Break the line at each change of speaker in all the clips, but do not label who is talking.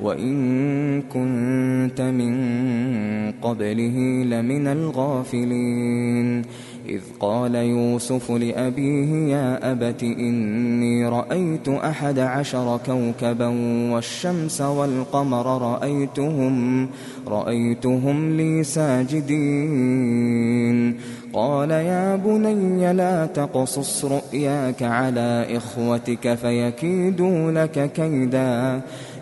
وإن كنت من قبله لمن الغافلين. إذ قال يوسف لأبيه يا أبت إني رأيت أحد عشر كوكبا والشمس والقمر رأيتهم رأيتهم لي ساجدين. قال يا بني لا تقصص رؤياك على إخوتك فيكيدوا لك كيدا.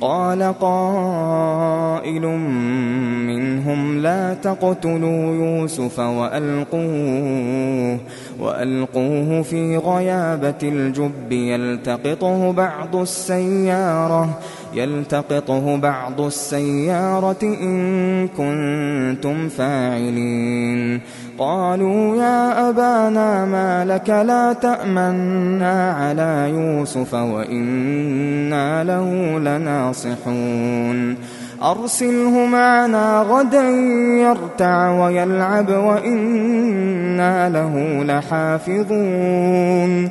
قال قائل منهم لا تقتلوا يوسف وألقوه وألقوه في غيابة الجب يلتقطه بعض السيارة. يلتقطه بعض السيارة إن كنتم فاعلين. قالوا يا أبانا ما لك لا تأمنا على يوسف وإنا له لناصحون. أرسله معنا غدا يرتع ويلعب وإنا له لحافظون.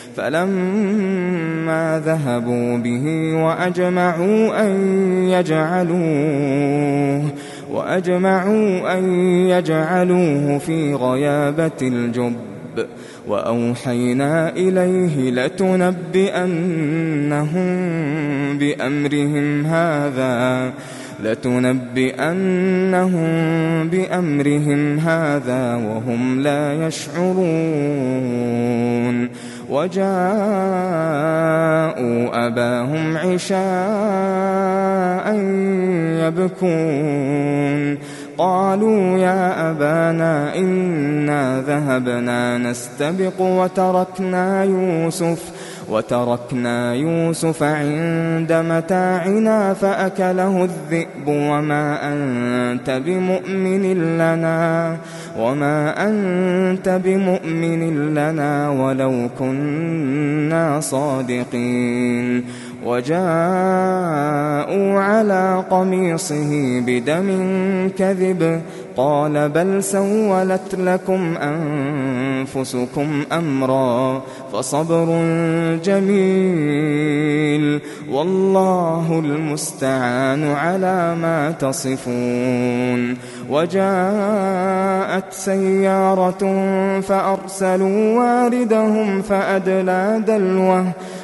فلما ذهبوا به وأجمعوا أن يجعلوه وأجمعوا أن يجعلوه في غيابة الجب وأوحينا إليه لتنبئنهم بأمرهم هذا لتنبئنهم بأمرهم هذا وهم لا يشعرون وجاءوا أباهم عشاء يبكون. قالوا يا أبانا إنا ذهبنا نستبق وتركنا يوسف. وتركنا يوسف عند متاعنا فأكله الذئب وما أنت بمؤمن لنا وما أنت بمؤمن لنا ولو كنا صادقين وجاءوا على قميصه بدم كذب قال بل سولت لكم أنفسكم أمرا فصبر جميل والله المستعان على ما تصفون وجاءت سيارة فأرسلوا واردهم فأدلى دلوه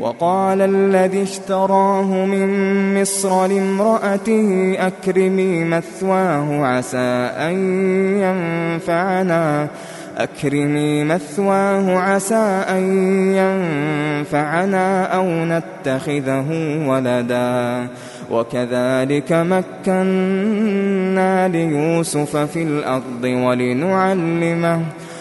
وقال الذي اشتراه من مصر لامرأته أكرمي مثواه عسى أن ينفعنا. أكرمي مثواه عسى أن ينفعنا أو نتخذه ولدا. وكذلك مكنا ليوسف في الأرض ولنعلمه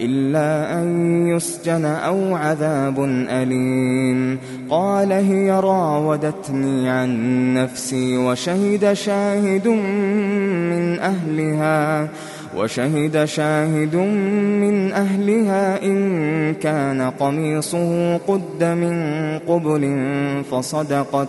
إلا أن يسجن أو عذاب أليم. قال هي راودتني عن نفسي وشهد شاهد من أهلها وشهد شاهد من أهلها إن كان قميصه قد من قبل فصدقت.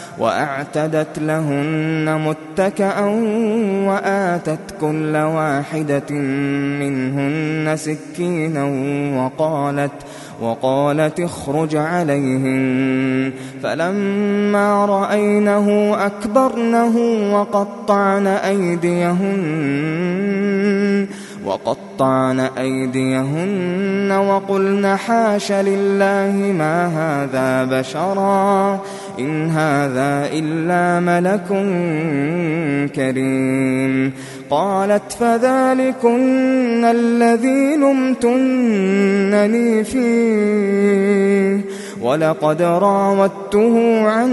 وأعتدت لهن متكأ وآتت كل واحدة منهن سكينا وقالت وقالت اخرج عليهن. فلما رأينه أكبرنه وقطعن أيديهن وقطعن أيديهن وقلن حاش لله ما هذا بشرا. إن هذا إلا ملك كريم. قالت فذلكن الذي لمتنني فيه. ولقد راودته عن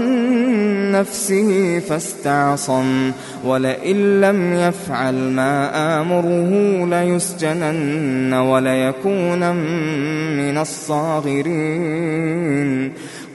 نفسه فاستعصم. ولئن لم يفعل ما آمره ليسجنن وليكون من الصاغرين.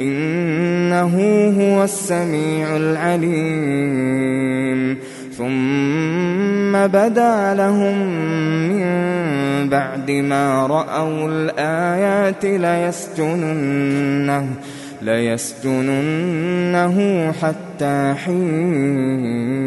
إنه هو السميع العليم. ثم بدا لهم من بعد ما رأوا الآيات ليسجننه ليسجننه حتى حين.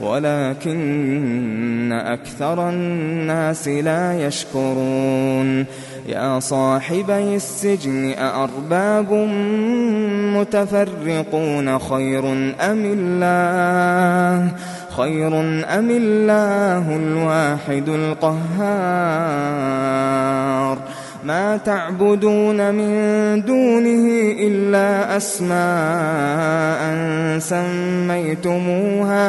ولكن أكثر الناس لا يشكرون. يا صاحبي السجن أأرباب متفرقون خير أم الله؟ خير أم الله الواحد القهار؟ ما تعبدون من دونه إلا أسماء سميتموها.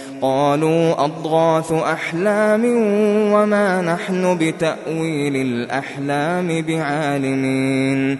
قالوا أضغاث أحلام وما نحن بتأويل الأحلام بعالمين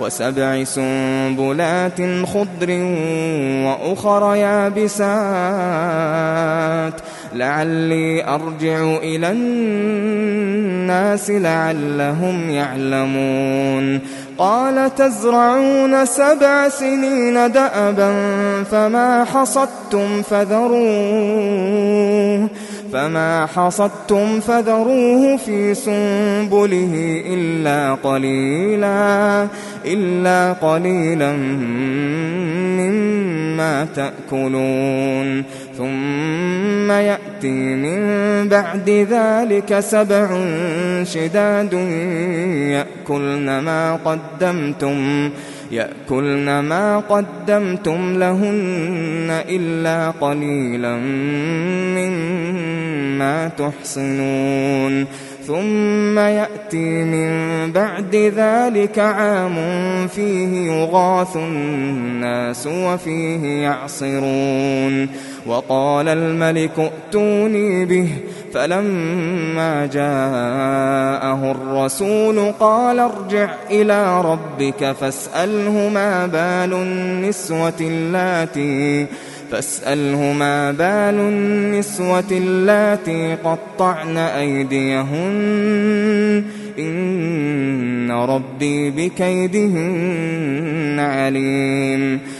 وسبع سنبلات خضر وأخر يابسات. لعلي أرجع إلى الناس لعلهم يعلمون. قال تزرعون سبع سنين دأبا فما حصدتم فذروه. فما حصدتم فذروه في سنبله إلا قليلا إلا قليلا مما تأكلون. ثم يأتي من بعد ذلك سبع شداد يأكلن ما قدمتم. يأكلن ما قدمتم لهن إلا قليلا مما تحصنون. ثم يأتي من بعد ذلك عام فيه يغاث الناس وفيه يعصرون. وقال الملك ائتوني به فلما جاءه الرسول قال ارجع إلى ربك فاسأله ما بال النسوة اللاتي فاسأله ما بال النسوة اللاتي قطعن أيديهن. إن ربي بكيدهن عليم.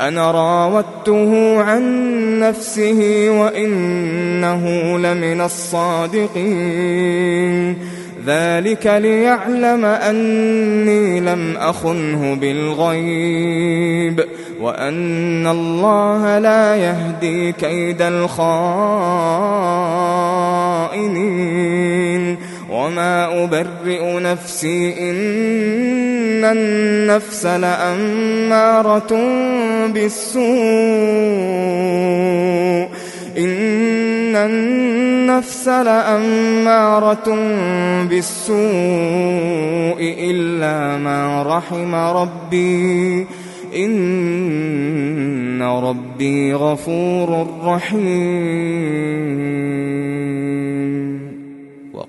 أنا راودته عن نفسه وإنه لمن الصادقين. ذلك ليعلم أني لم أخنه بالغيب وأن الله لا يهدي كيد الخائنين. وما أبرئ نفسي إن النفس لأمارة بالسوء إن النفس لأمارة بالسوء إلا ما رحم ربي إن ربي غفور رحيم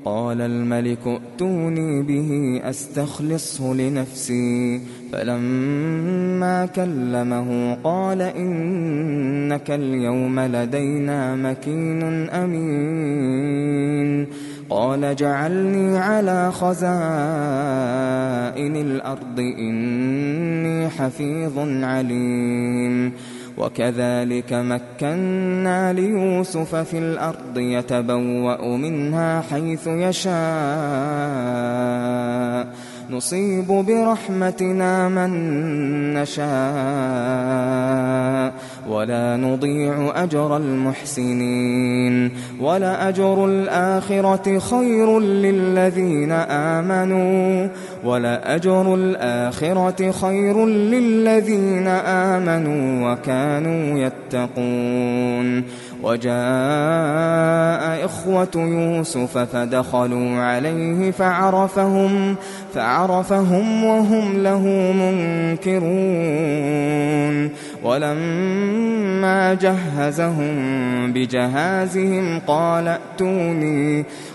وقال الملك ائتوني به أستخلصه لنفسي. فلما كلمه قال إنك اليوم لدينا مكين أمين. قال جعلني على خزائن الأرض إني حفيظ عليم. وكذلك مكنا ليوسف في الأرض يتبوأ منها حيث يشاء. نصيب برحمتنا من نشاء. ولا نضيع أجر المحسنين. ولأجر الآخرة خير للذين آمنوا. ولأجر الآخرة خير للذين آمنوا وكانوا يتقون. وجاء إخوة يوسف فدخلوا عليه فعرفهم فعرفهم وهم له منكرون. ولما جهزهم بجهازهم قال ائتوني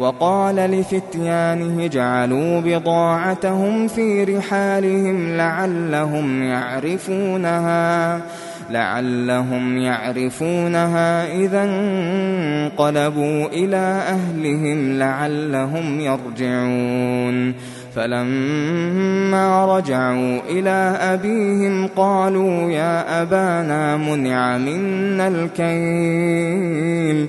وقال لفتيانه اجعلوا بضاعتهم في رحالهم لعلهم يعرفونها لعلهم يعرفونها إذا انقلبوا إلى أهلهم لعلهم يرجعون. فلما رجعوا إلى أبيهم قالوا يا أبانا منع منا الكيل.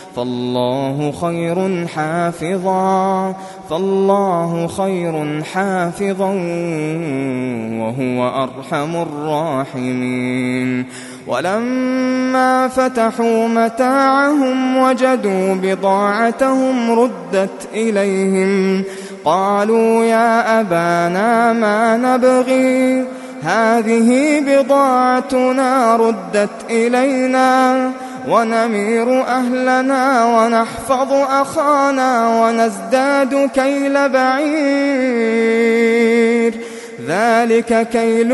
فالله خير حافظا فالله خير حافظا وهو أرحم الراحمين. ولما فتحوا متاعهم وجدوا بضاعتهم ردت إليهم قالوا يا أبانا ما نبغي؟ هذه بضاعتنا ردت إلينا. ونمير أهلنا ونحفظ أخانا ونزداد كيل بعير. ذلك كيل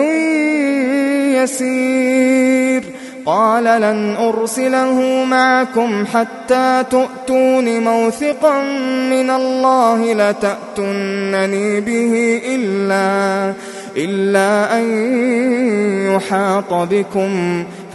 يسير. قال لن أرسله معكم حتى تؤتون موثقا من الله لتأتنني به إلا إلا أن يحاط بكم.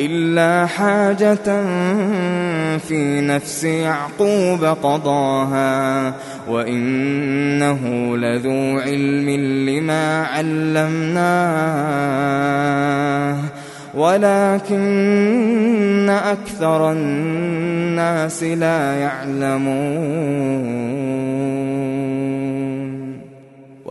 إلا حاجة في نفس يعقوب قضاها وإنه لذو علم لما علمناه. ولكن أكثر الناس لا يعلمون.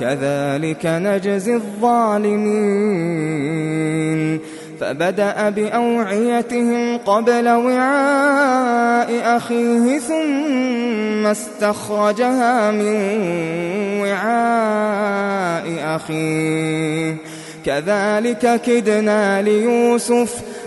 كذلك نجزي الظالمين. فبدأ بأوعيتهم قبل وعاء أخيه ثم استخرجها من وعاء أخيه. كذلك كدنا ليوسف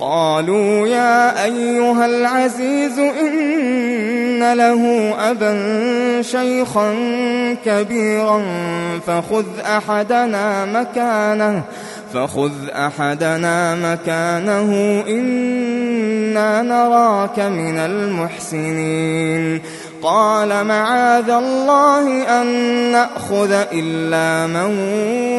قالوا يا أيها العزيز إن له أبا شيخا كبيرا فخذ أحدنا مكانه فخذ أحدنا مكانه إنا نراك من المحسنين. قال معاذ الله أن نأخذ إلا من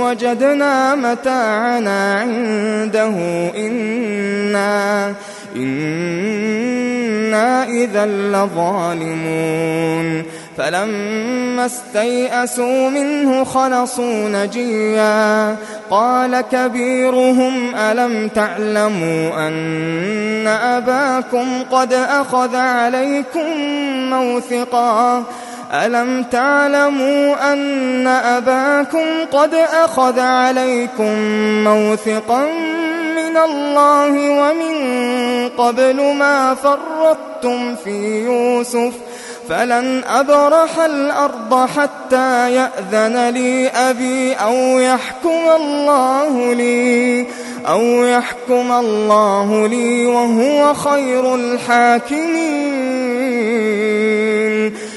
وجدنا متاعنا عنده. إنا إنا إذا لظالمون. فلما استيئسوا منه خلصوا نجيا. قال كبيرهم ألم تعلموا أن أباكم قد أخذ عليكم موثقا؟ ألم تعلموا أن أباكم قد أخذ عليكم موثقا من الله ومن قبل ما فرطتم في يوسف؟ فلن أبرح الأرض حتى يأذن لي أبي أو يحكم الله لي أو يحكم الله لي وهو خير الحاكمين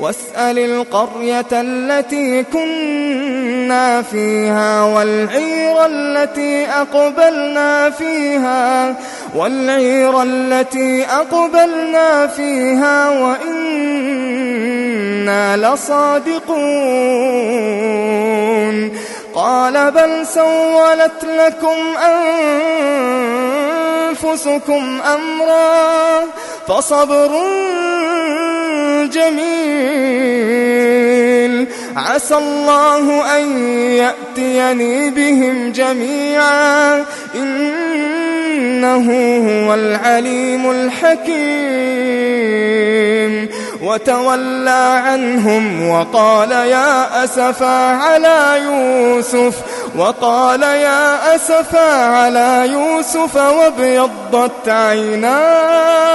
واسأل القرية التي كنا فيها والعير التي أقبلنا فيها والعير التي أقبلنا فيها وإنا لصادقون. قال بل سولت لكم أنفسكم أمرا فصبر جميل عسى الله أن يأتيني بهم جميعا. إنه هو العليم الحكيم. وتولى عنهم وقال يا أسفا على يوسف وقال يا أسفا على يوسف وابيضت عيناه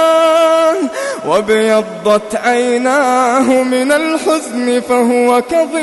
وابيضت عيناه من الحزن فهو كظيم.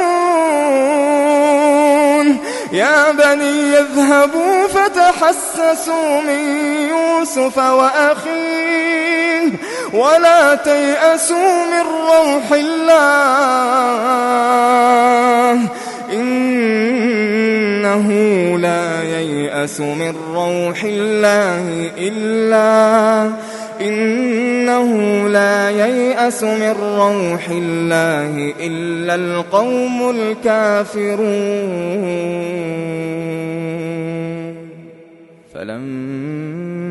يا بني اذهبوا فتحسسوا من يوسف وأخيه ولا تيأسوا من روح الله إنه لا ييأس من روح الله إلا إنه لا ييأس من روح الله إلا القوم الكافرون. فلما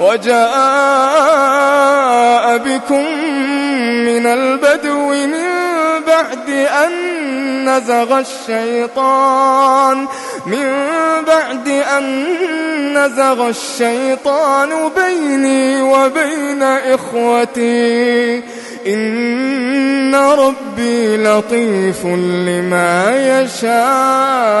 وجاء بكم من البدو من بعد أن نزغ الشيطان من بعد أن نزغ الشيطان بيني وبين إخوتي. إن ربي لطيف لما يشاء.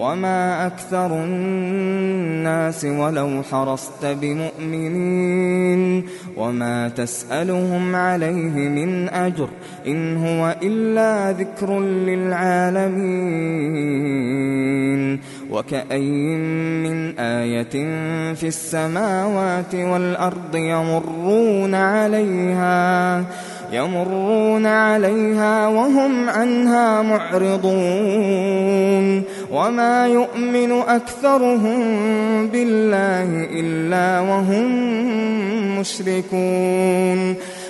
وما أكثر الناس ولو حرصت بمؤمنين وما تسألهم عليه من أجر إن هو إلا ذكر للعالمين وكأي من آية في السماوات والأرض يمرون عليها يمرون عليها وهم عنها معرضون. وما يؤمن أكثرهم بالله إلا وهم مشركون.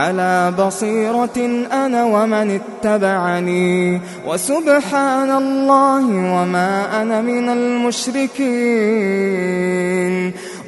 على بصيرة أنا ومن اتبعني. وسبحان الله وما أنا من المشركين.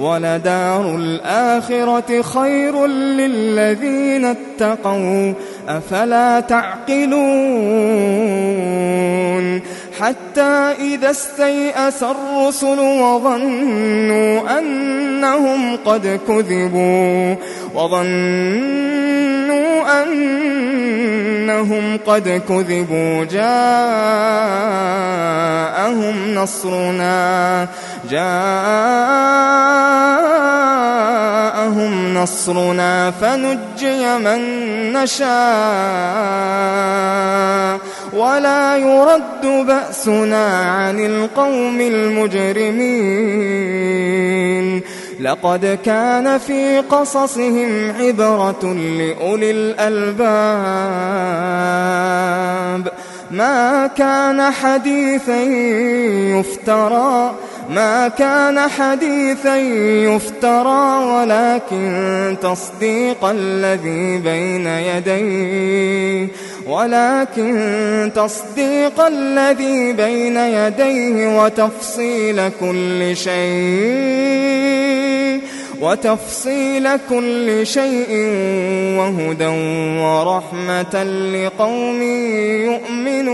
ولدار الآخرة خير للذين اتقوا أفلا تعقلون؟ حتى إذا استيأس الرسل وظنوا أنهم قد كذبوا وظنوا أنهم قد كذبوا جاءهم نصرنا. جاءهم نصرنا فنجي من نشاء. ولا يرد بأسنا عن القوم المجرمين. لقد كان في قصصهم عبرة لأولي الألباب. ما كان حديثا يفترى ما كان حديثا يفترى ولكن تصديق الذي بين يديه ولكن تصديق الذي بين يديه وتفصيل كل شيء وتفصيل كل شيء وهدى ورحمة لقوم يؤمنون.